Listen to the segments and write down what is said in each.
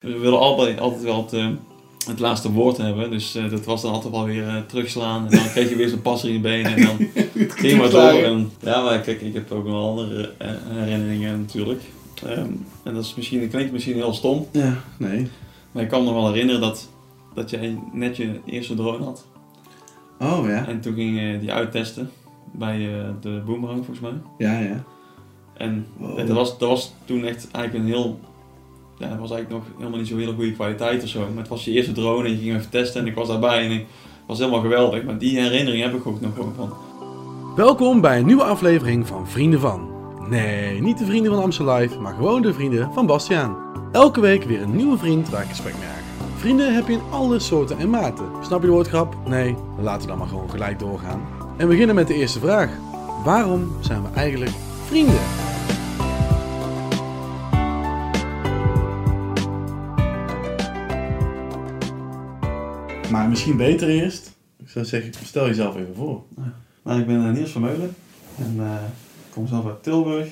We willen altijd, altijd wel het, eh, het laatste woord hebben. Dus eh, dat was dan altijd wel weer eh, terugslaan. En dan kreeg je weer zo'n passer in je benen. En dan ging je maar door. En, ja, maar kijk, ik heb ook nog andere herinneringen natuurlijk. Ehm, en dat is misschien, dat klinkt misschien heel stom. Ja, nee. Maar ik kan me nog wel herinneren dat, dat jij net je eerste drone had. Oh ja. En toen ging je die uittesten bij eh, de Boomerang volgens mij. Ja, ja. En Wow. dat, was, dat was toen echt eigenlijk een heel... Ja, het was eigenlijk nog helemaal niet zo hele goede kwaliteit of zo. Maar het was je eerste drone en je ging even testen en ik was daarbij en ik was helemaal geweldig. Maar die herinnering heb ik ook nog gewoon van. Welkom bij een nieuwe aflevering van Vrienden van. Nee, niet de vrienden van Amstel Live, maar gewoon de vrienden van Bastiaan. Elke week weer een nieuwe vriend waar ik gesprek mee. Vrienden heb je in alle soorten en maten. Snap je de woordgrap? Nee, laten we dan maar gewoon gelijk doorgaan. En we beginnen met de eerste vraag. Waarom zijn we eigenlijk vrienden? Maar misschien beter eerst. Ik zou zeggen, stel jezelf even voor. Nou, ik ben eh, Niels Vermeulen en eh, ik kom zelf uit Tilburg.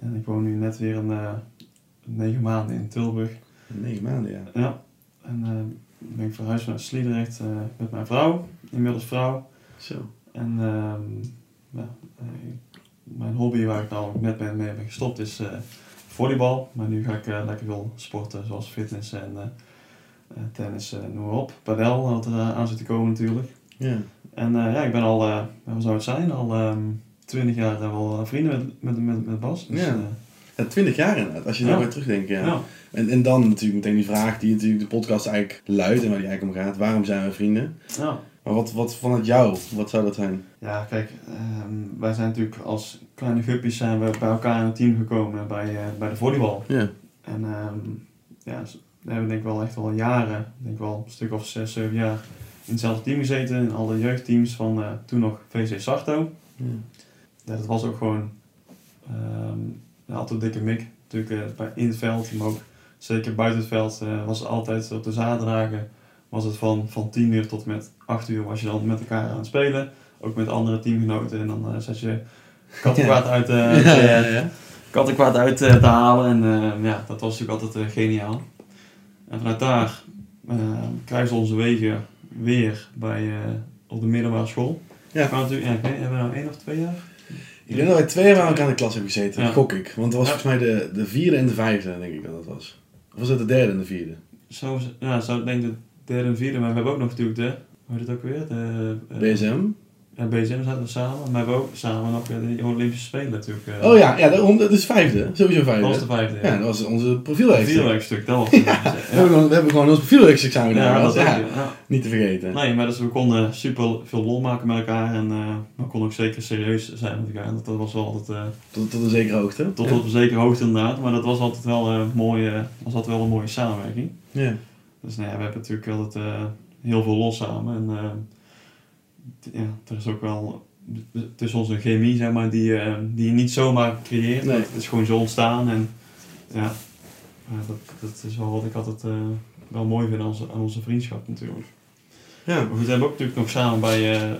En ik woon nu net weer een eh, negen maanden in Tilburg. Negen maanden, ja. Ja. En ben ik verhuisd naar Sliedrecht met mijn vrouw, inmiddels vrouw. Zo. En ehm, ja, mijn hobby waar ik nou net mee, mee ben gestopt is volleybal. Maar nu ga ik lekker veel sporten zoals fitness en tennis, eh, noem maar op. Padel, wat er eh, aan zit te komen natuurlijk. Ja. En eh, ja, ik ben al, eh wat zou het zijn, al ehm 20 jaar eh, wel vrienden met, met, met, met Bas. Dus, Ja. eh, Ja, twintig jaar inderdaad, als je Ja. daar weer terugdenkt, ja. ja. En, en dan natuurlijk meteen die vraag die natuurlijk de podcast eigenlijk luidt en waar die eigenlijk om gaat. Waarom zijn we vrienden? Ja. Maar wat, wat vanuit jou, wat zou dat zijn? Ja, kijk, ehm, wij zijn natuurlijk als kleine guppies zijn we bij elkaar in een team gekomen bij, eh, bij de volleybal. Ja. En ehm, ja, we hebben denk ik wel echt wel jaren, ik denk wel een stuk of zes, zeven jaar in hetzelfde team gezeten. In alle jeugdteams van eh, toen nog VC Sarto. Ja. Ja, dat was ook gewoon ehm ja, altijd een dikke mik. Natuurlijk bij, in het veld, maar ook zeker buiten het veld eh, was het altijd op de zaterdagen was het van, van 10 uur tot met 8 uur was je dan met elkaar aan het spelen. Ook met andere teamgenoten en dan zat je kattenkwaad uit, uit, ja, kattenkwaad uit eh, te halen. En ja, dat was natuurlijk altijd geniaal. En vanuit daar eh, kruisen onze wegen weer bij, eh, op de middelbare school. Ja. Maar natuurlijk, ja, ik hebben we nou één of twee jaar? Ik denk dat wij twee jaar bij elkaar in de klas hebben gezeten, Ja. gok ik. Want het was Ja. volgens mij de, de vierde en de vijfde, denk ik dat dat was. Of was het de derde en de vierde? Zo, ja, zo denk ik de derde en vierde. Maar we hebben ook nog natuurlijk de, hoe heet het ook weer? De, eh, BSM? Ja, BSM zaten we samen. Maar we hebben ook samen nog eh, de Olympische Spelen natuurlijk. eh, Oh ja, ja dat is vijfde. Sowieso vijfde. Dat was de vijfde. Ja, dat was onze profielwerkstuk. Vierwerkstuk, dat was het. We, hebben gewoon, we hebben gewoon ons profielwerkstuk samen gedaan. Ja, dat ja, ja. Niet te vergeten. Nee, maar dus we konden super veel lol maken met elkaar en eh, we konden ook zeker serieus zijn met elkaar. Dat, dat was wel altijd, Tot, tot een zekere hoogte. tot ja. op een zekere hoogte inderdaad, maar dat was altijd wel, eh mooie, was altijd wel een mooie samenwerking. Ja. Dus nou ja, we hebben natuurlijk altijd heel veel los samen en ja, er is ook wel tussen ons een chemie zeg maar, die, eh, die je niet zomaar creëert. Nee. Het is gewoon zo ontstaan en ja, ja, dat, dat is wel wat ik altijd eh, wel mooi vind aan onze, aan onze vriendschap natuurlijk. Ja. Maar goed, we hebben ook natuurlijk nog samen bij, eh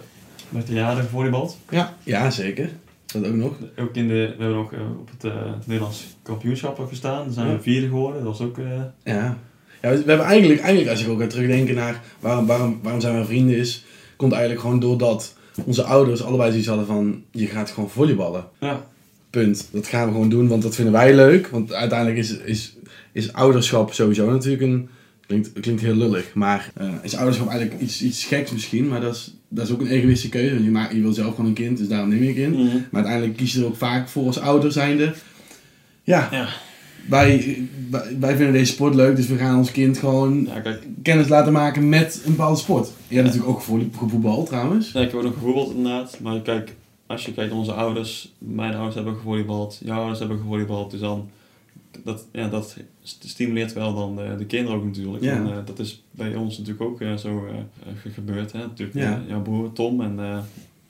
bij Triade gevolleybald. Ja. ja, zeker. Dat ook nog. Ook in de, we hebben nog eh, op het eh, Nederlands kampioenschap gestaan. Daar zijn we vierde geworden. Dat was ook... eh, Ja. ja we, we hebben eigenlijk, eigenlijk, als ik ook ga terugdenken naar waarom, waarom, waarom zijn wij vrienden is, komt eigenlijk gewoon doordat onze ouders allebei zoiets hadden van, je gaat gewoon volleyballen. ja, Punt. Dat gaan we gewoon doen, want dat vinden wij leuk. Want uiteindelijk is, is, is ouderschap sowieso natuurlijk een... Klinkt, klinkt heel lullig, maar eh, is ouderschap eigenlijk iets, iets geks misschien. Maar dat is, dat is ook een egoïstische keuze. Want je, maakt, je wil zelf gewoon een kind, dus daarom neem je een kind. Maar uiteindelijk kies je er ook vaak voor als ouder zijnde. Ja, ja. Wij, wij, vinden deze sport leuk, dus we gaan ons kind gewoon ja, kijk. kennis laten maken met een bepaalde sport. Je hebt natuurlijk ook gevoetbald trouwens. Ja, ik heb ook nog gevoetbald inderdaad. Maar kijk, als je kijkt naar onze ouders. Mijn ouders hebben gevolleybald. Jouw ouders hebben gevolleybald. Dus dan... Dat, ja, dat st- stimuleert wel dan de, de kinderen ook natuurlijk. Ja. En, eh, dat is bij ons natuurlijk ook eh, zo eh, ge- gebeurd. Hè? Natuurlijk, Ja. jouw broer Tom en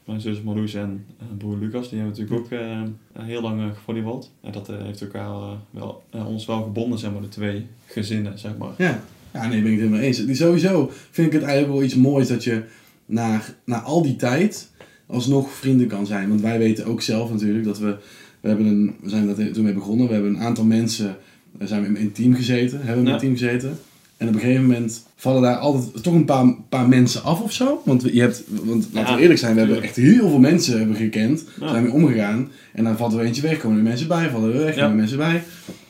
mijn zus Marloes en eh, broer Lucas, die hebben natuurlijk ook eh, heel lang gevolleybald. En dat heeft elkaar wel, ons wel gebonden, zeg maar, de twee gezinnen, zeg maar. Ja. ja, nee, ben ik het helemaal eens. Die Sowieso vind ik het eigenlijk wel iets moois dat je na, na al die tijd alsnog vrienden kan zijn. Want wij weten ook zelf natuurlijk dat we, we, hebben een, we zijn daar toen mee begonnen. We hebben een aantal mensen Daar zijn we in een team gezeten, hebben we in Ja. een team gezeten. En op een gegeven moment vallen daar altijd toch een paar, paar mensen af of zo. Want je hebt, want laten we eerlijk zijn, we hebben echt heel veel mensen hebben gekend. Ja. Zijn we omgegaan. En dan valt er eentje weg, komen er mensen bij, vallen er weg, komen er mensen bij.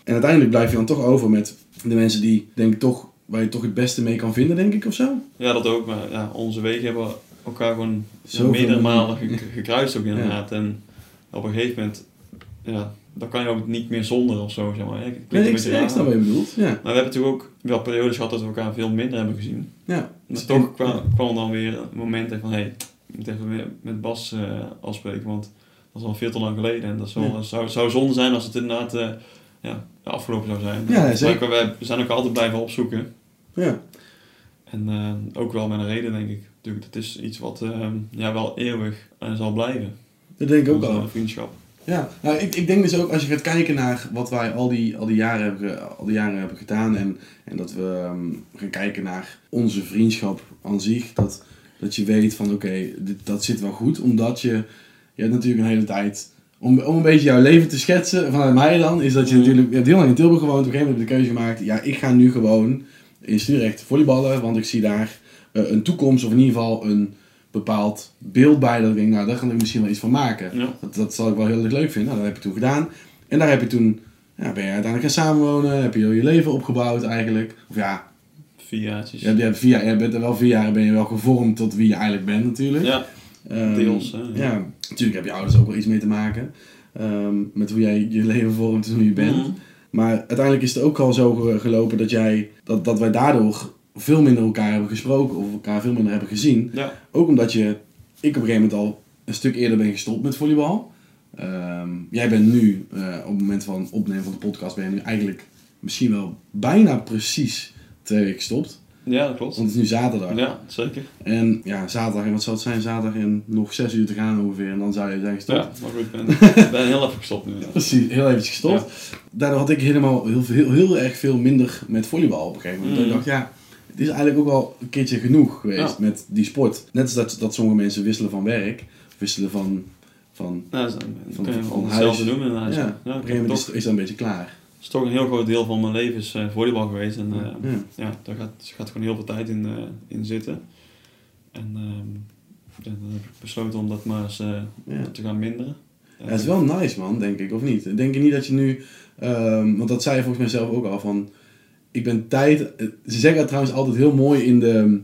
En uiteindelijk blijf je dan toch over met de mensen die, denk ik, toch, waar je toch het beste mee kan vinden, denk ik, of zo. Ja, dat ook. Maar ja, onze wegen hebben elkaar gewoon meerdere malen ge- gekruist ook inderdaad. En op een gegeven moment, ja, dan kan je ook niet meer zonder of zo, zeg maar. Een Nee, ik, ik snap wat je bedoelt. Ja. Maar we hebben natuurlijk ook wel periodes gehad dat we elkaar veel minder hebben gezien. ja. Maar toch kwam, kwam dan weer een moment van, hé, hey, ik moet even weer met Bas eh, afspreken, want dat is al veel te lang geleden. En dat zou, Ja. dat zou, zou zonde zijn als het inderdaad eh, ja, afgelopen zou zijn. Ja, Maar zeker. We zijn ook altijd blijven opzoeken. ja. En eh, ook wel met een reden, denk ik. Natuurlijk, het is iets wat ja, wel eeuwig eh, zal blijven. Dat denk ik ook al. vriendschap. Ja, nou, ik, ik denk dus ook als je gaat kijken naar wat wij al die, al die, jaren, hebben, al die jaren hebben gedaan en, en dat we ehm, gaan kijken naar onze vriendschap aan zich, dat, dat je weet van oké, dat zit wel goed, omdat je, je hebt natuurlijk een hele tijd, om, om een beetje jouw leven te schetsen vanuit mij dan, is dat je Mhm. natuurlijk, je hebt heel lang in Tilburg gewoond, op een gegeven moment heb je de keuze gemaakt, ja ik ga nu gewoon in Stuurrecht volleyballen, want ik zie daar eh, een toekomst of in ieder geval een bepaald beeld bij dat ik denk, nou daar kan ik misschien wel iets van maken. Ja. Dat, dat zal ik wel heel erg leuk vinden. Nou, dat heb je toen gedaan. En daar heb je toen, ja, ben je uiteindelijk gaan samenwonen. Heb je heel je leven opgebouwd eigenlijk. Of ja, Vier jaartjes. je, hebt, vier, je bent er wel vier jaar ben je wel gevormd tot wie je eigenlijk bent natuurlijk. Ja, Ehm, deels, hè, ja. Ja, natuurlijk heb je ouders ook wel iets mee te maken. ehm, met hoe jij je leven vormt en hoe je bent. Mhm. Maar uiteindelijk is het ook al zo ge- gelopen dat, jij, dat, dat wij daardoor veel minder elkaar hebben gesproken. Of elkaar veel minder hebben gezien. ja. Ook omdat je, ik op een gegeven moment al een stuk eerder ben gestopt met volleybal. Ehm, jij bent nu, eh, op het moment van opnemen van de podcast, ben je nu eigenlijk misschien wel bijna precies twee weken gestopt. ja, dat klopt. Want het is nu zaterdag. Ja, zeker. En ja, zaterdag, en wat zal het zijn? Zaterdag en nog zes uur te gaan ongeveer. En dan zou je zijn gestopt. Ja, maar goed, ik ben, ben heel even gestopt nu. Ja. Precies, heel eventjes gestopt. Daardoor had ik helemaal heel, heel, heel erg veel minder met volleybal op een gegeven moment. Mm. Ik dacht, ja, het is eigenlijk ook wel een keertje genoeg geweest Ja. met die sport. Net als dat, dat sommige mensen wisselen van werk, wisselen van... van Ja, Van- van wel huis. hetzelfde doen inderdaad. ja, Ja, op een ik gegeven heb moment toch, is, dat een beetje klaar. is toch een heel groot deel van mijn leven is eh, volleybal geweest. En eh, Ja. ja, daar gaat, gaat gewoon heel veel tijd in, eh, in zitten. En ehm, dan heb ik besloten om dat maar eens eh, te gaan minderen. Ja, het is wel nice man, denk ik, of niet? Denk je niet dat je nu, ehm, want dat zei je volgens mij zelf ook al, van ik ben tijd, ze zeggen trouwens altijd heel mooi in de,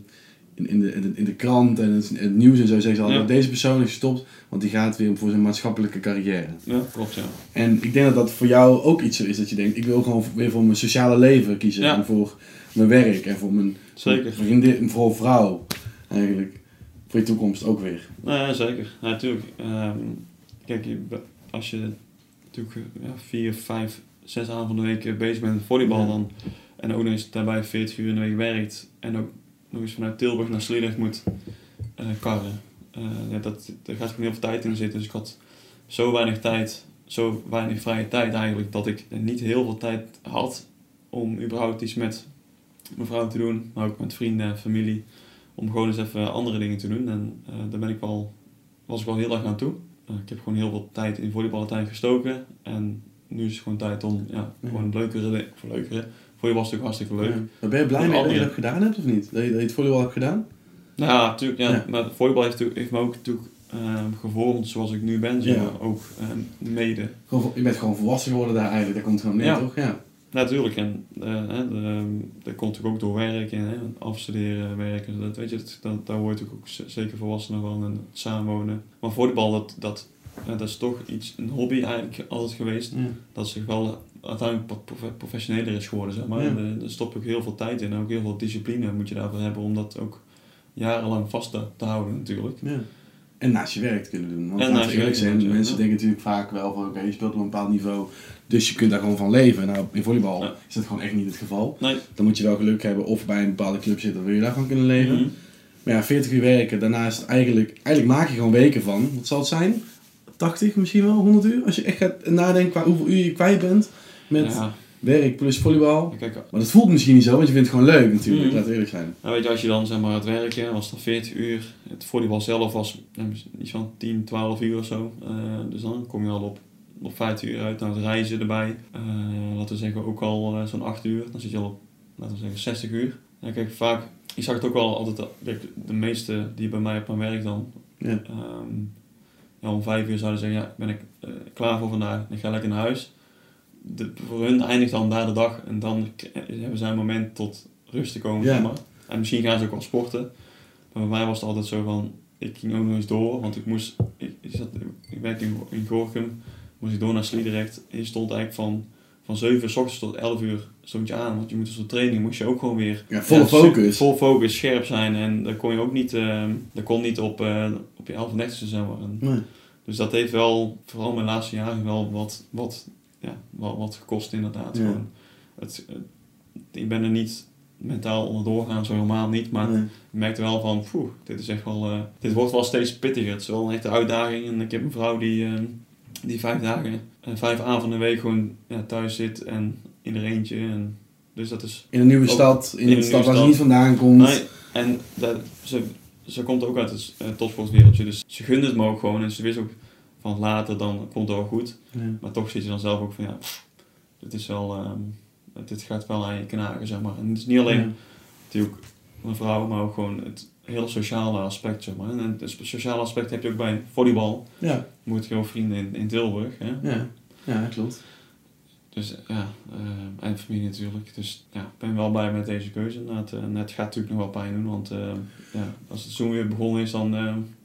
in, in de, in de, in de krant en het, het nieuws en zo, zeggen ze altijd, Ja. deze persoon is gestopt, want die gaat weer voor zijn maatschappelijke carrière. Ja, klopt ja. En ik denk dat dat voor jou ook iets zo is, dat je denkt, ik wil gewoon weer voor mijn sociale leven kiezen Ja. en voor mijn werk en voor mijn Zeker. vriendin, vooral vrouw eigenlijk, voor je toekomst ook weer. Nou ja, zeker. Ja, natuurlijk. Ehm, kijk, als je natuurlijk eh, ja, vier, vijf, zes avonden de week eh, bezig bent met volleybal dan, en ook nog eens daarbij 40 uur in de week werkt en ook nog eens vanuit Tilburg naar Sliedrecht moet eh, karren, eh, ja, dat, daar gaat gewoon heel veel tijd in zitten. Dus ik had zo weinig tijd, zo weinig vrije tijd eigenlijk, dat ik niet heel veel tijd had om überhaupt iets met mijn vrouw te doen, maar ook met vrienden en familie om gewoon eens even andere dingen te doen. En eh, daar ben ik wel, was ik wel heel erg aan toe. Ik heb gewoon heel veel tijd in volleyballen gestoken. En nu is het gewoon tijd om ja, gewoon leukere, of leukere. Volleybal is natuurlijk hartstikke leuk. Maar ben je blij mee dat je dat gedaan hebt of niet? Dat je, dat je het volleybal hebt gedaan? Nou ja, natuurlijk. Ja. Maar volleybal heeft, heeft me ook natuurlijk ehm, gevormd zoals ik nu ben. Zeg Ja. ook ehm, mede. Gewoon, je bent gewoon volwassen geworden daar eigenlijk, daar komt gewoon neer, Ja. toch? Ja. Natuurlijk, en eh, hè, de, dat komt natuurlijk ook door werken, hè, afstuderen, werken. Dat, weet je, dat, dat, daar word ik ook zeker volwassener van en samenwonen. Maar volleybal, dat, dat, ja, dat is toch iets, een hobby eigenlijk altijd geweest. Ja. Dat zich wel uiteindelijk wat profe- professioneler is geworden, zeg maar. Ja. En, eh, Er stopt ook heel veel tijd in en ook heel veel discipline moet je daarvoor hebben om dat ook jarenlang vast te, te houden natuurlijk. Ja. En naast je werk te kunnen doen. Want En naast je werk, zijn, ja. mensen denken natuurlijk vaak wel van oké, je speelt op een bepaald niveau, dus je kunt daar gewoon van leven. Nou, in volleybal Ja. is dat gewoon echt niet het geval. Nee. Dan moet je wel geluk hebben of bij een bepaalde club zitten, wil je daarvan kunnen leven. Mhm. Maar ja, 40 uur werken, daarnaast eigenlijk, eigenlijk maak je gewoon weken van, wat zal het zijn? 80 misschien wel, 100 uur? Als je echt gaat nadenken qua hoeveel uur je kwijt bent met Ja, werk plus volleybal. kijk, Maar dat voelt misschien niet zo, want je vindt het gewoon leuk natuurlijk, Mhm. laten we eerlijk zijn. Nou, weet je, als je dan zeg maar het werken was dan 40 uur. Het volleybal zelf was iets van 10, 12 uur of zo. Eh, dus dan kom je al op op 15 uur uit. Nou, het reizen erbij. Eh, laten we zeggen ook al eh, zo'n 8 uur. Dan zit je al op, laten we zeggen, 60 uur. Ja, kijk, vaak, ik zag het ook wel altijd, de meeste die bij mij op mijn werk dan, Ja. ehm, ja, om 5 uur zouden zeggen, ja, ben ik klaar voor vandaag. Ik ga lekker naar huis. De, voor hun eindigt dan daar de dag en dan hebben zij een moment tot rust te komen, Ja. zeg maar. En misschien gaan ze ook wel sporten. Maar bij mij was het altijd zo van, ik ging ook nog eens door, want ik moest, ik, ik, zat, ik werkte in, in Gorkum, moest ik door naar Sliedrecht. En je stond eigenlijk van, van 7 uur s ochtends tot 11 uur stond je aan, want je moet dus op training, moest je ook gewoon weer Ja, ja, focus. Vol focus, scherp zijn en dat kon je ook niet, dat kon niet op, eh, op je 11 en 30 zeg maar. En Nee. dus dat heeft wel, vooral mijn laatste jaren, wel wat, wat, ja, wat, wat gekost inderdaad. Ja. Gewoon. Het, het- ik ben er niet mentaal onderdoor gaan, zo helemaal niet. Maar Nee. ik merkte wel van, poeh, dit is echt wel, eh, dit wordt wel steeds pittiger. Het is wel een echte uitdaging. En ik heb een vrouw die, eh, die vijf dagen, en vijf avonden de week gewoon ja, thuis zit en in er eentje. En, dus dat is In een nieuwe Ook stad, in, in een een stad waar ze niet vandaan komt. Nee, en dat, ze, ze komt ook uit het uh, topsportwereldje, dus ze gunde het me ook gewoon. En ze wist ook van later, dan komt het wel goed. Ja. Maar toch zit je dan zelf ook van, ja, dit is wel, ehm, dit gaat wel aan je knagen, zeg maar. En het is niet alleen Ja. natuurlijk een vrouw, maar ook gewoon het hele sociale aspect, zeg maar. En het sociale aspect heb je ook bij volleybal. Ja, Moet je gewoon vrienden in, in Tilburg, hè. ja. ja, klopt. Dus ja, eh, en familie natuurlijk. Dus ja, ik ben wel blij met deze keuze. Eh, En het gaat natuurlijk nog wel pijn doen, want eh, ja, als het seizoen weer begonnen is, dan...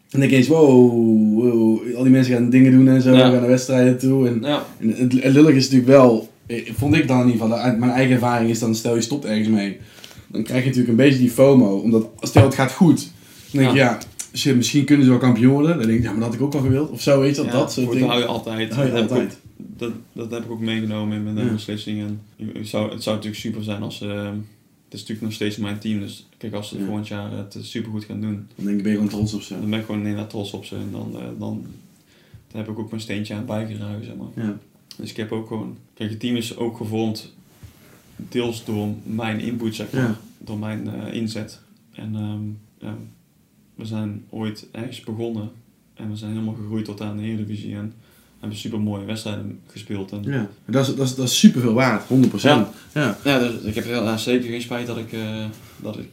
eh, En dan denk je eens, wow, wow, al die mensen gaan dingen doen en zo, Ja. gaan naar wedstrijden toe. En, ja, en het, het lullig is natuurlijk wel, eh, vond ik dan in ieder geval, uit mijn eigen ervaring is dan, stel je stopt ergens mee, dan krijg je natuurlijk een beetje die FOMO. Omdat, stel het gaat goed, dan denk je, ja, shit, misschien kunnen ze wel kampioen worden. Dan denk ik, ja, maar dat had ik ook al gewild. Of zo, weet je dat, dat soort dingen. hou je altijd. Hou je dat, heb altijd. ook, dat, dat heb ik ook meegenomen in mijn eh, Ja. beslissing. En ik- ik zou, het zou natuurlijk super zijn als... eh, het is natuurlijk nog steeds mijn team, dus kijk, als ze Ja. volgend jaar het super goed gaan doen, Dan denk ik, ben je gewoon trots op ze. dan ben ik gewoon inderdaad trots op ze. En dan, eh, dan, dan heb ik ook mijn steentje aan bijgedragen, zeg maar. Ja. Dus ik heb ook gewoon... Kijk, het team is ook gevormd deels door mijn input, zeg maar. Ja. Door mijn eh, inzet. En ehm, ja, we zijn ooit ergens begonnen. En we zijn helemaal gegroeid tot aan de Eredivisie. En hebben super mooie wedstrijden gespeeld. En, Ja, dat is, dat is, dat is super veel waard, 100%. Ja. Ja. ja, dus ik heb heel, ja, zeker geen spijt dat ik, eh, dat ik,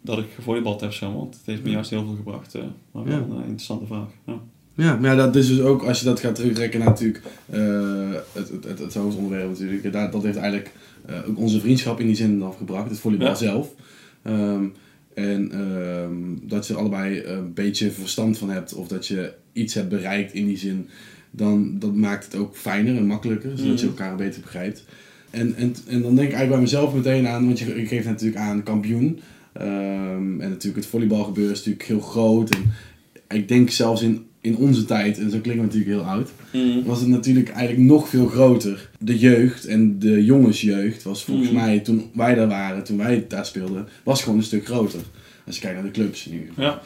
dat ik gevolleybald heb, maar. Want het heeft me juist heel veel gebracht. eh maar wel Ja. een eh, interessante vraag. Ja. Ja, maar ja, dat is dus ook, als je dat gaat terugrekken naar natuurlijk eh, het, het, het, het hoofdonderwerp natuurlijk. Dat, dat heeft eigenlijk eh, ook onze vriendschap in die zin afgebracht, het volleybal Ja. zelf. Ehm, en ehm, dat je er allebei een beetje verstand van hebt of dat je iets hebt bereikt in die zin, dan dat maakt het ook fijner en makkelijker, zodat je Mhm. elkaar beter begrijpt. En, en, en dan denk ik eigenlijk bij mezelf meteen aan, want je, geeft natuurlijk aan kampioen. Ehm, en natuurlijk het volleybalgebeuren is natuurlijk heel groot. En ik denk zelfs in, in onze tijd, en zo klinken we natuurlijk heel oud, was het natuurlijk eigenlijk nog veel groter. De jeugd en de jongensjeugd was volgens Mhm. mij, toen wij daar waren, toen wij daar speelden, was gewoon een stuk groter. Als je kijkt naar de clubs geval. Ja.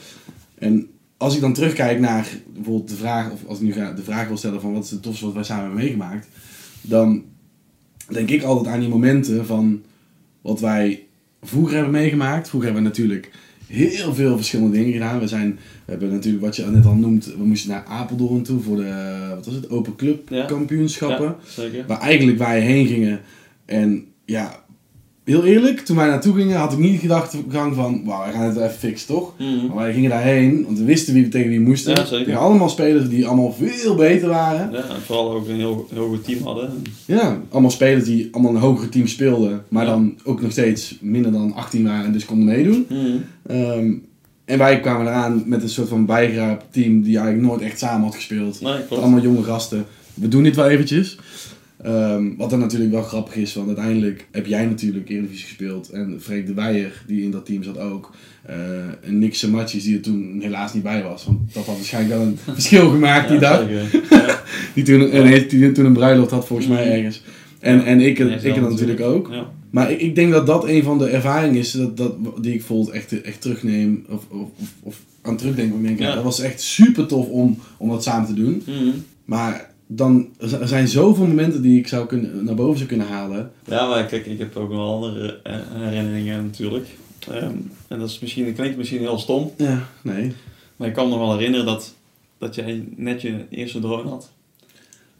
En als ik dan terugkijk naar bijvoorbeeld de vraag, of als ik nu ga- de vraag wil stellen van wat is het tofste wat wij samen hebben meegemaakt, dan denk ik altijd aan die momenten van wat wij vroeger hebben meegemaakt. Vroeger hebben we natuurlijk heel veel verschillende dingen gedaan. We, zijn, we hebben natuurlijk wat je net al noemt, we moesten naar Apeldoorn toe voor de, wat was het, Open Club Ja. kampioenschappen. Ja, zeker. Waar eigenlijk wij heen gingen. En ja, heel eerlijk, toen wij naartoe gingen had ik niet gedacht gang van, wauw, wij gaan het even fixen toch? Mhm. Maar wij gingen daarheen, want we wisten wie we tegen wie moesten. Ja, zeker. Tegen allemaal spelers die allemaal veel beter waren. Ja, en vooral ook een heel, heel goed team hadden. Ja, allemaal spelers die allemaal een hogere team speelden, maar Ja. dan ook nog steeds minder dan 18 waren en dus konden meedoen. Mhm. Ehm, en wij kwamen eraan met een soort van bijgeraapt team die eigenlijk nooit echt samen had gespeeld. Nee. Allemaal jonge gasten. We doen dit wel eventjes. Ehm, wat dan natuurlijk wel grappig is, want uiteindelijk heb jij natuurlijk Eredivisie gespeeld. En Freek de Weijer, die in dat team zat ook. Eh, en Nick Samatjes, die er toen helaas niet bij was. Want dat had waarschijnlijk wel een verschil gemaakt die Ja, dag. Die toen, en heeft- die toen een bruiloft had volgens mij ergens. En, en ik, Nee, ik het natuurlijk ook. Ja. Maar ik, ik denk dat dat een van de ervaringen is dat, dat, die ik bijvoorbeeld echt, echt terugneem. Of, of, of, aan terugdenk. Denk. Ja. dat was echt super tof om, om dat samen te doen. Mhm. Maar dan, er zijn zoveel momenten die ik zou kunnen, naar boven zou kunnen halen. Ja, maar kijk, ik heb ook nog andere eh, herinneringen natuurlijk. Ehm, en dat is misschien, dat klinkt misschien heel stom, Ja, nee. maar ik kan me wel herinneren dat, dat jij net je eerste drone had.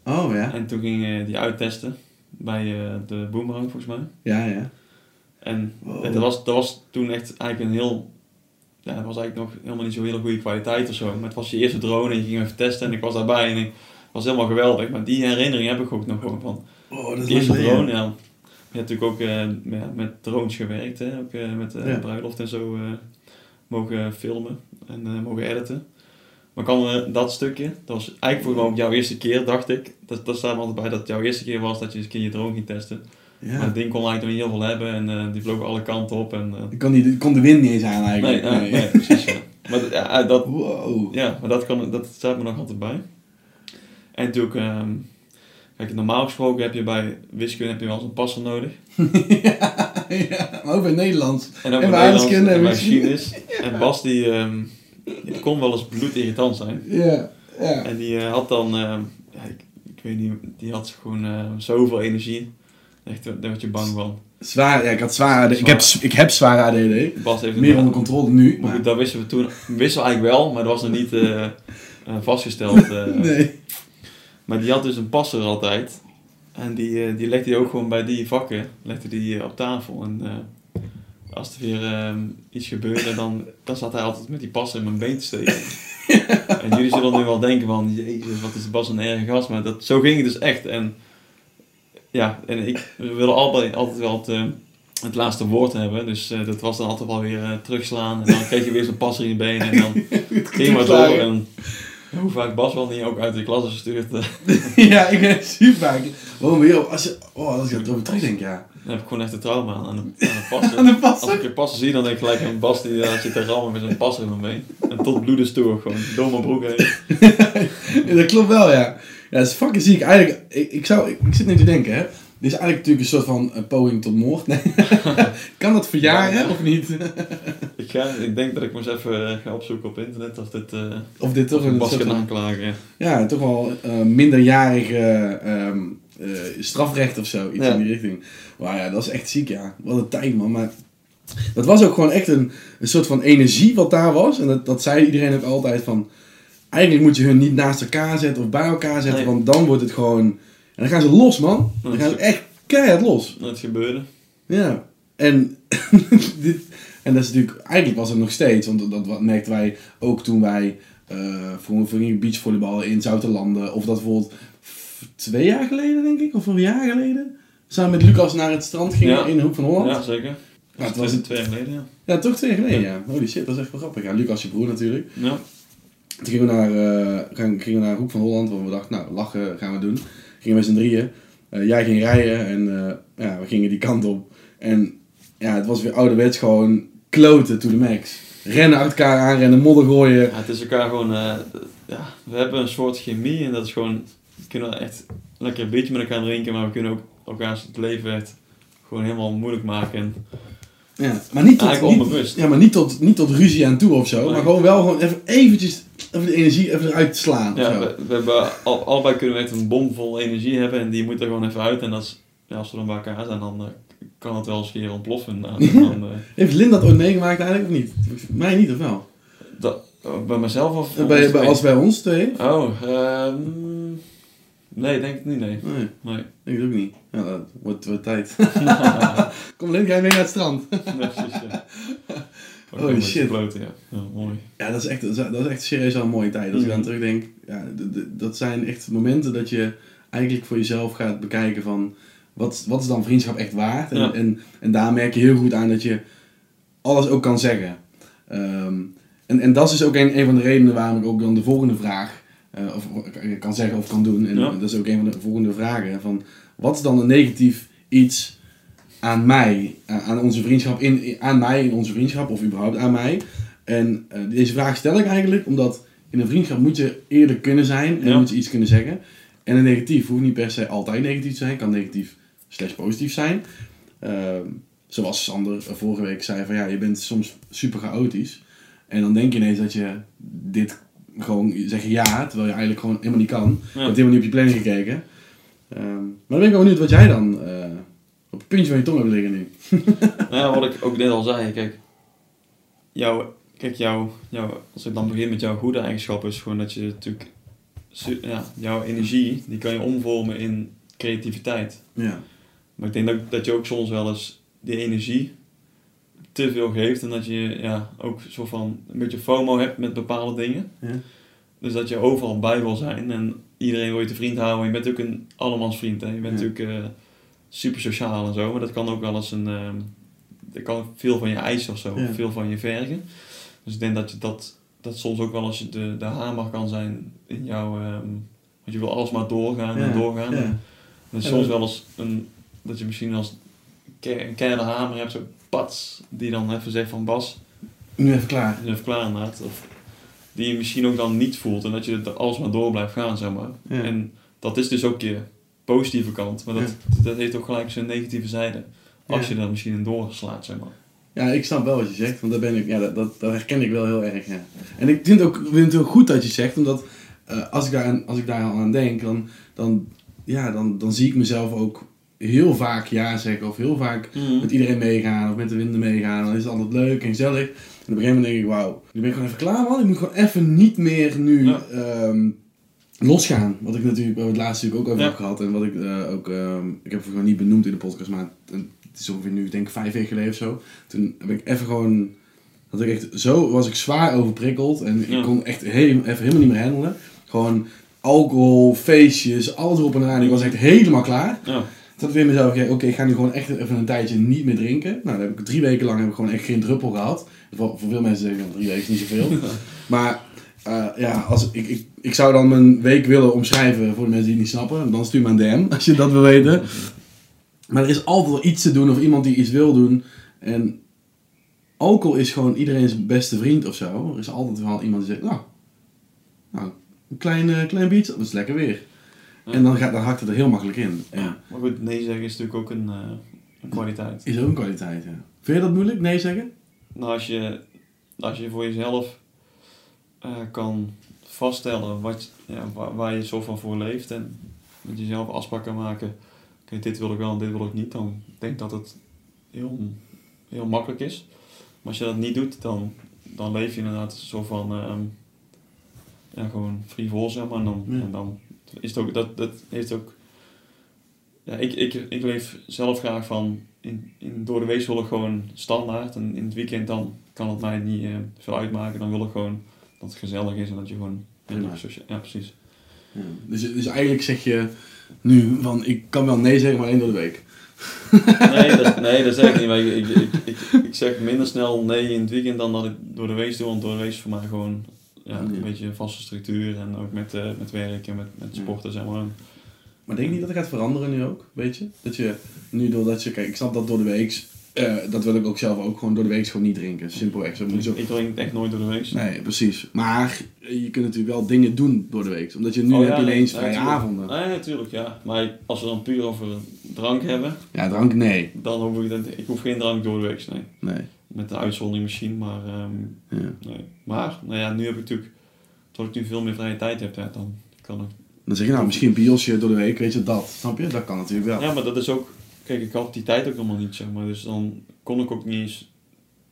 Oh ja. En toen ging je die uittesten bij eh, de Boomerang volgens mij. Ja, ja. En Wow. dat, was, dat was toen echt eigenlijk een heel... Ja, dat was eigenlijk nog helemaal niet zo hele goede kwaliteit of zo. Maar het was je eerste drone en je ging even testen en ik was daarbij en ik was helemaal geweldig. Maar die herinnering heb ik ook nog gewoon van. Oh, dat is drone, ja. Je hebt natuurlijk ook eh, met, met drones gewerkt, hè? ook eh, met Ja. bruiloft en zo mogen filmen en mogen editen. Maar kan dat stukje, dat was eigenlijk volgens mij ook jouw eerste keer, dacht ik. Dat, dat staat me altijd bij dat het jouw eerste keer was dat je eens een keer je drone ging testen. Maar Ja. het ding kon eigenlijk nog niet heel veel hebben en die vloog alle kanten op. En, Ik kon, die, kon de wind niet eens aan eigenlijk. nee, nee, precies. Ja. Maar, ja, dat, Wow. ja, maar dat, kan, dat staat me nog altijd bij. En natuurlijk, ehm, kijk, normaal gesproken heb je bij wiskunde heb je wel eens een passer nodig. ja, maar ook bij Nederlands. En ook En bij Nederlands aardrijkskunde en en bij geschiedenis. geschiedenis. En Bas die, ehm, die kon wel eens bloedirritant zijn. Ja, ja. En die eh, had dan, ehm, ja, ik, ik weet niet, die had gewoon zoveel energie. Echt, daar werd je bang van. Zwaar, ja, ik had zware, ik heb, ik heb zware ADD. Bas heeft Meer onder controle nu. Maar goed, dat wisten we toen, wisten we eigenlijk wel, maar dat was nog niet eh, eh, vastgesteld. nee. Maar die had dus een passer altijd. En die, eh, die legde hij ook gewoon bij die vakken legde die, eh, op tafel. En eh, als er weer ehm, iets gebeurde, dan, dan zat hij altijd met die passer in mijn been te steken. en jullie zullen nu wel denken van, jezus, wat is Bas een erge gast. Maar dat, zo ging het dus echt. En ja, en ik, we willen altijd, altijd wel het, het laatste woord hebben. Dus dat was dan altijd wel weer terugslaan. En dan kreeg je weer zo'n passer in je been. En dan ging maar door. En hoe vaak Bas wel niet ook uit de klas is gestuurd. eh, ja, ik ben super vaak. Waarom weer? Als je, oh, als ik erover terugdenk, ja. Dan heb ik gewoon echt een trauma aan, aan de, aan de de Als ik een passer zie, dan denk ik gelijk aan Bas die daar zit te rammen met zijn passer in mijn been. En tot bloedens toe, gewoon door mijn broek heen. Dat klopt wel, ja. Ja, dat is fucking ziek. Eigenlijk, ik, ik, zou, ik, ik zit nu te denken, hè. Dit is eigenlijk natuurlijk een soort van uh, poging tot moord. Nee. kan dat verjaren, Ja. of niet? Ik, ga, ik denk dat ik eens even eh, ga opzoeken op internet of dit uh, of dit toch een Bas kan aanklagen. ja, toch wel uh, minderjarige ehm, uh, strafrecht of zo. Iets Ja. in die richting. Maar ja, dat is echt ziek, ja. Wat een tijd, man. Maar dat was ook gewoon echt een, een soort van energie wat daar was. En dat, dat zei iedereen ook altijd van... Eigenlijk moet je hun niet naast elkaar zetten of bij elkaar zetten, Nee. want dan wordt het gewoon... En dan gaan ze los, man. Dan Dat gaan ze echt keihard los. Dat gebeurde. Ja. En, dit, en dat is natuurlijk... Eigenlijk was het nog steeds, want dat, dat merkten wij ook toen wij... eh voor, voor beachvolleyballen in Zoutelanden. Of dat bijvoorbeeld twee jaar geleden, denk ik. Of een jaar geleden. Samen met Lucas naar het strand gingen Ja. in de Hoek van Holland. Ja, zeker. Ja, het Dat was twee jaar geleden, ja. Ja, toch twee jaar geleden, ja. Holy shit, dat is echt wel grappig. Ja, Lucas, je broer natuurlijk. Ja, Toen gingen we naar, gaan- gingen we naar Hoek van Holland, want we dachten, nou, lachen gaan we doen. Gingen we z'n drieën. Eh, jij ging rijden en eh, ja, we gingen die kant op. En ja, het was weer ouderwets gewoon kloten to the max. Rennen achter elkaar aanrennen, modder gooien. Ja, het is elkaar gewoon... eh, ja, we hebben een soort chemie en dat is gewoon... We kunnen echt lekker een beetje met elkaar drinken, maar we kunnen ook elkaar het leven echt gewoon helemaal moeilijk maken. En Ja, maar niet tot, Eigenlijk niet, ja, maar niet tot, niet tot ruzie aan toe of zo. Nee. Maar gewoon wel gewoon even eventjes even de energie even eruit slaan. Ja, we, we hebben al, allebei kunnen we echt een bom vol energie hebben en die moet er gewoon even uit. En is, ja, als we dan bij elkaar zijn, dan eh, kan het wel eens een keer ontploffen. Ja. dan, eh, Heeft Lin dat ooit meegemaakt eigenlijk of niet? Mij niet of wel? dat, eh, bij mezelf of bij, bij, als bij ons twee? Oh, ehm, nee, denk ik niet, nee. Nee, Nee, denk ik ook niet. Ja, dat wordt, wordt tijd. Kom Lin, ga je mee naar het strand? precies, ja. Holy beetje shit. Bloten, ja. ja, mooi. Ja, dat is echt, dat is, echt serieus wel een mooie tijd. Als ik dan terugdenk, ja, dat zijn echt momenten dat je eigenlijk voor jezelf gaat bekijken van wat, wat is dan vriendschap echt waard? En, Ja. en, en daar merk je heel goed aan dat je alles ook kan zeggen. Ehm, en, en dat is dus ook een, een van de redenen waarom ik ook dan de volgende vraag eh, of, kan zeggen of kan doen. En Ja. dat is ook een van de volgende vragen. Van, wat is dan een negatief iets aan mij, aan onze vriendschap, in, in- aan mij in onze vriendschap of überhaupt aan mij? En eh, deze vraag stel ik eigenlijk omdat in een vriendschap moet je eerlijk kunnen zijn en Ja. moet je iets kunnen zeggen. En een negatief hoeft niet per se altijd negatief te zijn, kan negatief slash positief zijn. Ehm, zoals Sander vorige week zei van ja, je bent soms super chaotisch. En dan denk je ineens dat je dit gewoon zeggen ja, terwijl je eigenlijk gewoon helemaal niet kan. Je Ja. hebt helemaal niet op je planning gekeken. Ehm, maar dan ben ik wel benieuwd wat jij dan eh, op het puntje van je tong hebt liggen nu. Nou ja, wat ik ook net al zei, kijk, jouw, kijk jouw, jouw, als ik dan begin met jouw goede eigenschappen, is gewoon dat je natuurlijk ja, jouw energie, die kan je omvormen in creativiteit. Ja. Maar ik denk dat, dat je ook soms wel eens die energie te veel geeft en dat je ja, ook zo van een beetje FOMO hebt met bepaalde dingen. Ja. Dus dat je overal bij wil zijn en iedereen wil je te vriend houden. Je bent ook een allemans vriend. Hè? Je bent Ja. natuurlijk eh, super sociaal en zo, maar dat kan ook wel eens een. ehm, dat kan veel van je eisen of zo, Ja. veel van je vergen. Dus ik denk dat je dat, dat soms ook wel eens de, de hamer kan zijn in jouw. ehm, want je wil alles maar doorgaan en doorgaan. En soms wel eens een. dat je misschien als een keiharde hamer hebt, zo pats, die dan even zegt van Bas, Nu even klaar. even klaar inderdaad. Of die je misschien ook dan niet voelt en dat je er alsmaar door blijft gaan, zeg maar. Ja. En dat is dus ook je positieve kant, maar dat, dat heeft ook gelijk zijn negatieve zijde. Als Ja. je er misschien in doorslaat, zeg maar. Ja, ik snap wel wat je zegt, want daar ben ik, ja, dat, dat, dat herken ik wel heel erg. Ja. En ik vind, ook, vind het ook goed dat je zegt, omdat eh, als, ik daar, aan- als ik daar al aan denk, dan, dan, ja, dan, dan zie ik mezelf ook heel vaak ja zeggen of heel vaak met iedereen meegaan of met de winden meegaan. Dan is het altijd leuk en gezellig. En op een gegeven moment denk ik, wauw, nu ben ik gewoon even klaar man. Ik moet gewoon even niet meer nu Ja. ehm, losgaan. Wat ik natuurlijk, waar we het laatst natuurlijk ook over Ja. heb gehad. En wat ik ook, ook ehm, ik heb het gewoon niet benoemd in de podcast, maar het, het is ongeveer nu, denk ik, vijf weken geleden of zo. Toen heb ik even gewoon, dat ik echt, zo was ik zwaar overprikkeld. En Ja. ik kon echt helemaal, even helemaal niet meer handelen. Gewoon alcohol, feestjes, alles erop en eraan. Ik was echt helemaal klaar. Ja, Toen weer mezelf, oké, oké, ik ga nu gewoon echt even een tijdje niet meer drinken. Nou, dan heb ik drie weken lang heb ik gewoon echt geen druppel gehad. Voor, voor veel mensen zeggen dan drie weken is niet zoveel. maar eh, ja, als, ik, ik, ik zou dan mijn week willen omschrijven voor de mensen die het niet snappen. Dan stuur me een DM als je dat wil weten. Maar er is altijd wel iets te doen of iemand die iets wil doen. En alcohol is gewoon iedereen's beste vriend of zo. Er is altijd wel iemand die zegt, nou, nou een klein, eh, klein biertje, dat is lekker weer. En dan, gaat, dan hakt het er heel makkelijk in. ja. Maar goed, nee zeggen is natuurlijk ook een, eh, een kwaliteit. Is ook een kwaliteit, ja. Vind je dat moeilijk, nee zeggen? Nou, als je, als je voor jezelf eh, kan vaststellen wat, ja, waar, waar je zo van voor leeft en met jezelf afspraken maken, oké, dit wil ik wel en dit wil ik niet, dan denk ik dat het heel, heel makkelijk is. Maar als je dat niet doet, dan, dan leef je inderdaad zo van, ehm, ja, gewoon frivol, zeg maar. En dan, Ja. en dan is het ook, dat, dat heeft ook, ja, ik, ik, ik leef zelf graag van, in, in, door de week wil ik gewoon standaard en in het weekend dan kan het mij niet eh, veel uitmaken. Dan wil ik gewoon dat het gezellig is en dat je gewoon, socia- ja precies. Ja. Dus, dus eigenlijk zeg je nu van, ik kan wel nee zeggen, maar alleen door de week. Nee, dat, nee, dat zeg ik niet. Maar ik, ik, ik, ik, zeg minder snel nee in het weekend dan dat ik door de week doe. Want door de week is voor mij gewoon ja, een beetje een vaste structuur. En ook met, eh, met werk en met, met sporten, zeg maar. Maar denk je niet dat het gaat veranderen nu ook, weet je? Dat je nu doordat je, kijk, ik snap dat door de week, eh, dat wil ik ook zelf ook gewoon door de week gewoon niet drinken. Simpelweg. Zo moet je zo... Ik drink echt nooit door de week. Nee, precies. Maar je kunt natuurlijk wel dingen doen door de week. Omdat je nu Oh, heb je ineens nee, vrije avonden. Nee, natuurlijk, ja. Maar als we dan puur over drank hebben, Ja, drank, nee. dan hoef ik, dat, ik hoef geen drank door de week, nee. Nee. Met de uitzondering misschien, maar ehm, Ja. nee. Maar, nou ja, nu heb ik natuurlijk, tot ik nu veel meer vrije tijd heb, ja, dan kan ik Dan zeg je nou, misschien een biosje door de week, weet je, dat. Snap je? Dat kan natuurlijk wel. Ja, maar dat is ook... Kijk, ik had die tijd ook nog niet, zeg maar. Dus dan kon ik ook niet eens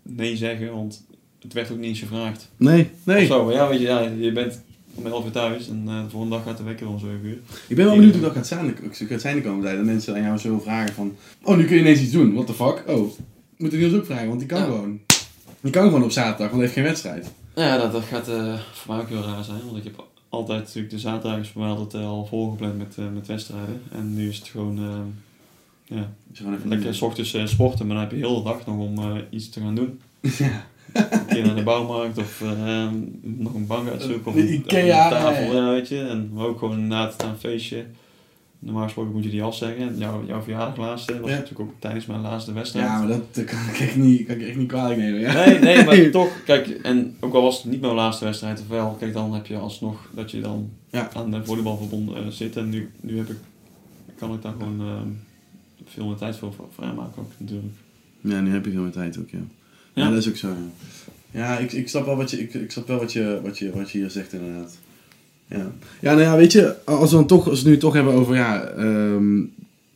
nee zeggen, want het werd ook niet eens gevraagd. Nee, Of nee. zo, ja, weet je, ja, je bent om 11 uur thuis en eh de volgende dag gaat de wekker om 7 uur. Ik ben wel benieuwd hoe dat gaat zijn, gaat zijn de komende tijd. Dat mensen aan jou zo vragen van... Oh, nu kun je ineens iets doen. What the fuck? Oh, moet ik Niels ook vragen, want die kan Ja. gewoon. Die kan gewoon op zaterdag, want hij heeft geen wedstrijd. Ja, dat, dat gaat eh, voor mij ook heel raar zijn, want ik heb altijd natuurlijk de zaterdag is voor mij altijd eh, al volgepland met, eh, met wedstrijden. En nu is het gewoon, eh, ja, gewoon even lekker s ochtends eh, sporten, maar dan heb je heel de dag nog om eh, iets te gaan doen. Ja. een keer naar de bouwmarkt of eh, nog een bank uitzoeken of De een, Ikea, of een tafel, ja, weet je. En maar ook gewoon na het een feestje. Normaal gesproken moet je die afzeggen. En jouw, jouw verjaardag laatste was Ja. natuurlijk ook tijdens mijn laatste wedstrijd. Ja, maar dat dat kan ik echt niet, kan ik echt niet kwalijk nemen. Ja? Nee, nee, maar toch, kijk, en ook al was het niet mijn laatste wedstrijd of wel, kijk, dan heb je alsnog dat je dan Ja. aan de volleybalverbond eh, zit. En nu, nu heb ik, kan ik daar gewoon eh, veel meer tijd voor vrijmaken ook natuurlijk. Ja, nu heb je veel meer tijd ook, ja. Ja, Ja. dat is ook zo. Ja, ja ik, ik snap wel wat je, ik, ik snap wel wat je, wat, je, wat je hier zegt inderdaad. Ja. ja, nou ja, weet je, als we, dan toch, als we het nu toch hebben over, ja, ehm,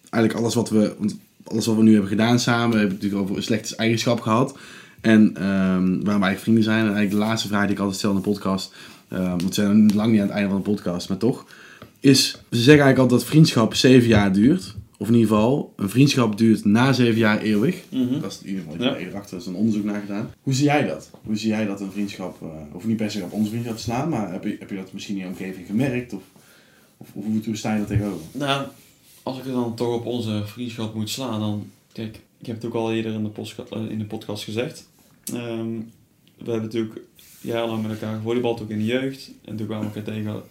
eigenlijk alles wat we, alles wat we nu hebben gedaan samen, we hebben het natuurlijk over een slechte eigenschap gehad. En ehm, waarom we eigenlijk vrienden zijn. En eigenlijk de laatste vraag die ik altijd stel in de podcast eh, want we zijn lang niet aan het einde van de podcast, maar toch. Is, ze zeggen eigenlijk altijd dat vriendschap zeven jaar duurt. Of in ieder geval, een vriendschap duurt na zeven jaar eeuwig. Mhm. Dat is in ieder geval Ja. hierachter is een onderzoek naar gedaan. Hoe zie jij dat? Hoe zie jij dat een vriendschap, eh of niet per se op onze vriendschap te slaan, maar heb je, heb je dat misschien in je omgeving gemerkt? Of, of, of hoe, hoe sta je daar tegenover? Nou, als ik het dan toch op onze vriendschap moet slaan, dan... Kijk, ik heb het ook al eerder in de, postka- eh, in de podcast gezegd. Ehm, we hebben natuurlijk jarenlang met elkaar gevolleybald, ook in de jeugd. En toen kwamen we elkaar tegen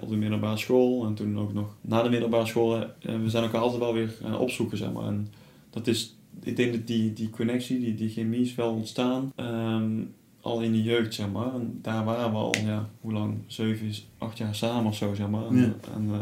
op de middelbare school. En toen ook nog na de middelbare school. eh, we zijn elkaar altijd wel weer gaan opzoeken, zeg maar. En dat is... Ik denk dat die, die connectie, die, die chemie is wel ontstaan. ehm, al in de jeugd, zeg maar. En daar waren we al, ja, hoe lang? Zeven, acht jaar samen of zo, zeg maar. En, Ja. en, eh,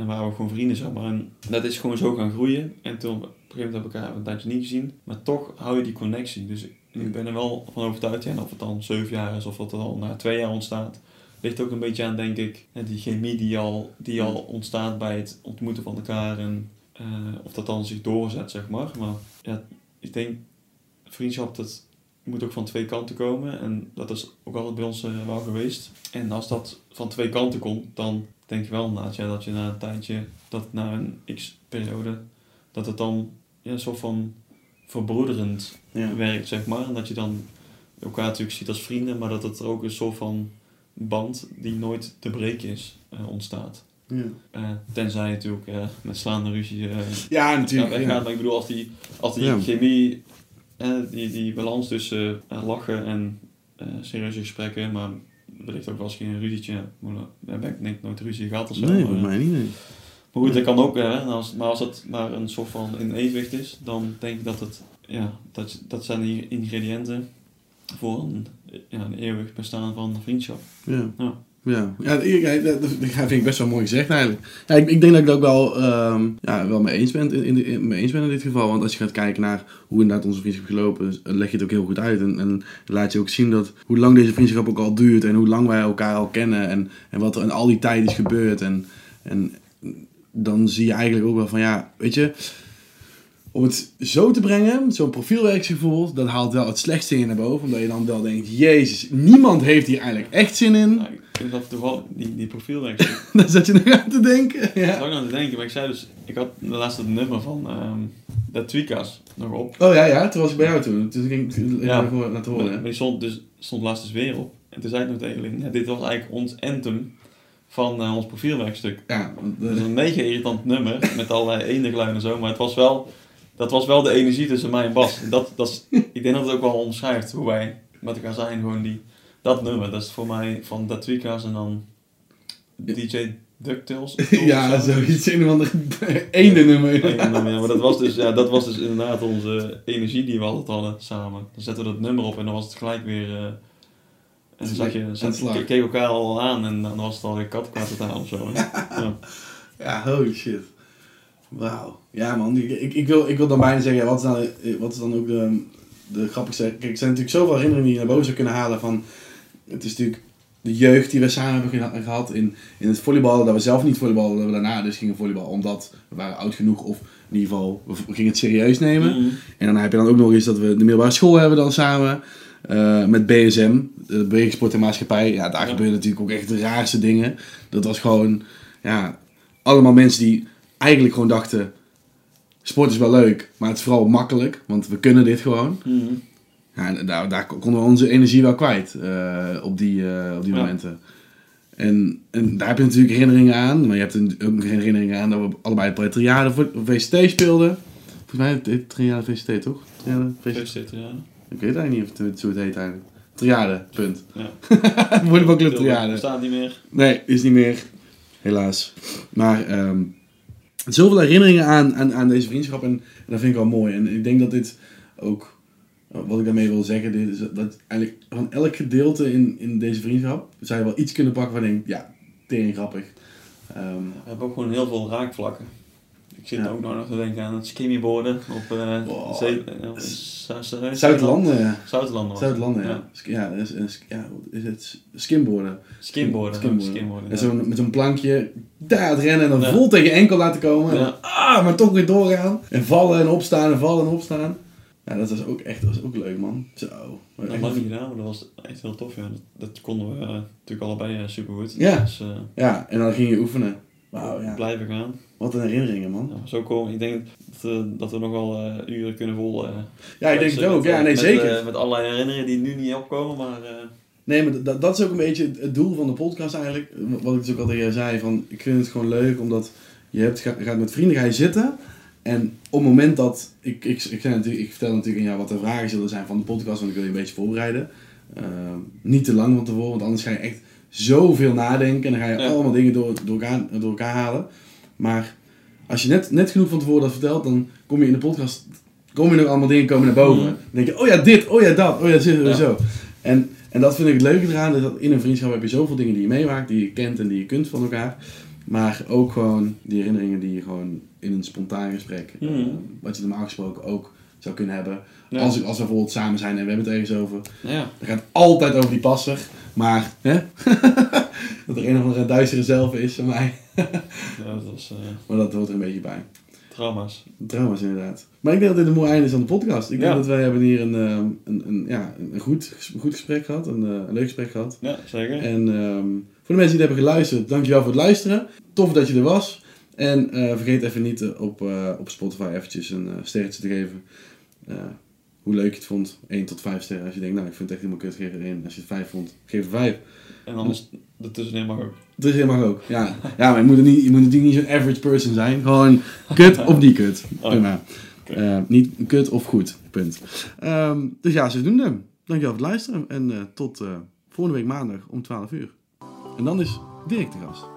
en waren we gewoon vrienden, zeg maar. En dat is gewoon zo gaan groeien. En toen, op een gegeven moment hebben we elkaar een tijdje niet gezien. Maar toch hou je die connectie. Dus ik ben er wel van overtuigd, ja, of het dan zeven jaar is of dat het al na twee jaar ontstaat. Ligt ook een beetje aan, denk ik, die chemie die al, die al ontstaat bij het ontmoeten van elkaar. En eh, of dat dan zich doorzet, zeg maar. Maar ja, ik denk, vriendschap, dat moet ook van twee kanten komen. En dat is ook altijd bij ons eh, wel geweest. En als dat van twee kanten komt, dan denk ik wel inderdaad ja, dat je na een tijdje, dat na een x-periode, dat het dan ja, een soort van verbroederend Ja. werkt, zeg maar. En dat je dan elkaar natuurlijk ziet als vrienden, maar dat het er ook een soort van band die nooit te breken is, eh, ontstaat. Ja, Eh, tenzij je natuurlijk eh, met slaande ruzie ja natuurlijk. weggaat. Ja. Maar ik bedoel, als die, als die Ja. chemie, die, die balans tussen lachen en eh, serieuze gesprekken, maar wellicht ook wel eens geen ruzietje. Daar heb ik denk nooit ruzie gehad of zo. Nee, eh, mij niet. Nee. maar goed, dat kan ook, hè, als, maar als het maar een soort van in evenwicht is, dan denk ik dat het, ja, dat, dat zijn die ingrediënten voor een, ja, een eeuwig bestaan van vriendschap. Ja. Ja. Ja, ja, dat, dat vind ik best wel mooi gezegd eigenlijk. Ja, ik, ik denk dat ik het ook wel, ehm, ja, wel mee eens, ben in, in, in- mee eens ben in dit geval. Want als je gaat kijken naar hoe inderdaad onze vriendschap gelopen is, leg je het ook heel goed uit. En, en laat je ook zien dat hoe lang deze vriendschap ook al duurt en hoe lang wij elkaar al kennen. En, en wat er in al die tijd is gebeurd. En, en dan zie je eigenlijk ook wel van ja, weet je, om het zo te brengen, zo'n profielwerksgevoel, dat haalt wel het slechtste in naar boven. Omdat je dan wel denkt, jezus, niemand heeft hier eigenlijk echt zin in. Nou, ik vind dat toevallig, die, die profielwerk, Daar zat je nog aan te denken. Ik Ja. zag aan te denken, maar ik zei dus, ik had de laatste nummer van de Tweakas nog op. Oh ja, ja, toen was ik bij jou toen. Toen ging ik Ja. ja. even laten horen. Maar die stond, dus, stond laatst dus weer op. En toen zei ik nog tegen ja, dit was eigenlijk ons anthem van eh, ons profielwerkstuk. Ja, eh, is een mega irritant nummer, met allerlei eendengeluiden en zo, maar het was wel, dat was wel de energie tussen mij en Bas. En Dat, dat is, ik denk dat het ook wel omschrijft hoe wij met elkaar zijn, gewoon die, dat nummer. Dat is voor mij van de Tweakas en dan DJ DuckTales. ja, zoiets. Of ander eende nummer. Nee, ja, maar dat was, dus, ja, dat was dus inderdaad onze energie die we altijd hadden samen. Dan zetten we dat nummer op en dan was het gelijk weer... eh, en dan zag je, zat, keek elkaar al aan en dan was het alweer kat kwaad te halen of zo. Ja. Ja, holy shit. Wauw. Ja man, ik, ik, wil, ik wil dan bijna zeggen, ja, wat is dan, eh, wat is dan ook de, de grappigste... Kijk, er zijn natuurlijk zoveel herinneringen die je naar boven zou kunnen halen van... Het is natuurlijk de jeugd die we samen hebben geha- gehad in, in het volleyballen. Dat we zelf niet volleyballen, dat we daarna dus gingen volleyballen. Omdat we waren oud genoeg of in ieder geval, we gingen het serieus nemen. Mhm. En dan heb je dan ook nog eens dat we de middelbare school hebben dan samen. eh, met BSM, de Bewegingssport en Maatschappij. Ja, daar Ja. gebeuren natuurlijk ook echt de raarste dingen. Dat was gewoon, ja, allemaal mensen die eigenlijk gewoon dachten... Sport is wel leuk, maar het is vooral makkelijk, want we kunnen dit gewoon. Mhm. Ja, en daar, daar konden we onze energie wel kwijt eh, op die, eh, op die Ja. momenten. En, en daar heb je natuurlijk herinneringen aan. Maar je hebt een- ook herinneringen aan dat we allebei bij Triade voor VCT speelden. Volgens mij heet het Triade VCT, toch? Triade VCT. Ja. Ik weet eigenlijk niet of het zo het heet eigenlijk. Triade, punt. Ja. Volleybalclub Triade. Staat niet meer. Nee, is niet meer. Helaas. Maar ehm zoveel herinneringen aan, aan, aan deze vriendschap en, en dat vind ik wel mooi. En ik denk dat dit ook, wat ik daarmee wil zeggen, is dat eigenlijk van elk gedeelte in, in deze vriendschap zou je wel iets kunnen pakken waar je ja, tering grappig. Ehm, We hebben ook gewoon heel veel raakvlakken. Ik zit Ja. ook nog te denken aan het skimmyboarden op uh, Wow. Zuid-Landen. Zuidlanden. Zuidlanden. het. Zuidlanden, ja. Ja. Ja, is, is, ja, is het skimboarden. Skimboarden. Skimboarden. Skimboarden, Met zo'n met zo'n plankje daar het rennen en dan vol tegen je enkel laten komen. En ah, maar toch weer doorgaan. En vallen en opstaan en vallen en opstaan. Ja, dat was ook echt dat was ook leuk, man. Zo. Dat Echt- lang niet gedaan, maar dat was echt heel tof. Ja. Dat, dat konden we eh, natuurlijk allebei uh, super goed. Ja. Dus eh, Ja, en dan ging je oefenen. Wauw, ja. blijven gaan. Wat een herinneringen, man. Ja, zo komen. Ik denk dat, eh, dat we nog wel eh, uren kunnen vol. eh, Ja, ik denk het ook. met, Ja, nee, met, zeker. met allerlei herinneringen die nu niet opkomen, maar. Nee, maar dat, dat is ook een beetje het- doel van de podcast eigenlijk. Wat ik dus ook al tegen zei, van ik vind het gewoon leuk omdat je hebt, ga- gaat met vrienden ga je zitten. En op het moment dat, ik, ik, ik, zei natuurlijk, ik vertel natuurlijk aan jou wat de vragen zullen zijn van de podcast, want ik wil je een beetje voorbereiden. Ehm, niet te lang van tevoren, want anders ga je echt zoveel nadenken en dan ga je Ja. allemaal dingen door, door, elkaar, door elkaar halen. Maar als je net, net genoeg van tevoren dat vertelt, dan kom je in de podcast, kom je nog allemaal dingen komen naar boven. Mhm. Dan denk je, oh ja dit, oh ja dat, oh ja zo, Ja. zo. En, en dat vind ik het leuke eraan, dat in een vriendschap heb je zoveel dingen die je meemaakt, die je kent en die je kunt van elkaar. Maar ook gewoon die herinneringen die je gewoon in een spontaan gesprek, eh, Mhm. wat je normaal gesproken ook zou kunnen hebben. Ja. Als, als we bijvoorbeeld samen zijn en we hebben het ergens over. ja. Dan gaat het altijd over die passer. Maar hè? dat er een of andere duistere zelf is van mij. ja, dat was eh, Maar dat hoort er een beetje bij. trauma's. Trouwens, inderdaad. Maar ik denk dat dit een mooi einde is aan de podcast. Ik denk Ja. dat wij hebben hier een, ehm, een, een, ja, een, goed, goed gesprek gehad. Een, eh, een leuk gesprek gehad. Ja, zeker. En ehm, voor de mensen die het hebben geluisterd, dankjewel voor het luisteren. Tof dat je er was. En eh, vergeet even niet op, op Spotify eventjes een sterretje te geven. Hoe leuk je het vond. 1 tot 5 sterren. Als je denkt, nou ik vind het echt helemaal kut, geef er 1. Als je het 5 vond, geef er 5. En anders ertussenin mag ook. Dat is helemaal ook. Ja, ja maar je moet, er niet, je moet natuurlijk niet zo'n average person zijn. Gewoon kut of niet kut. Oh, Prima. oké. Eh, niet kut of goed. Punt. Ehm, dus ja, zodoende. Dankjewel voor het luisteren. En eh, tot eh, volgende week maandag om 12 uur. En dan is Dirk de gast.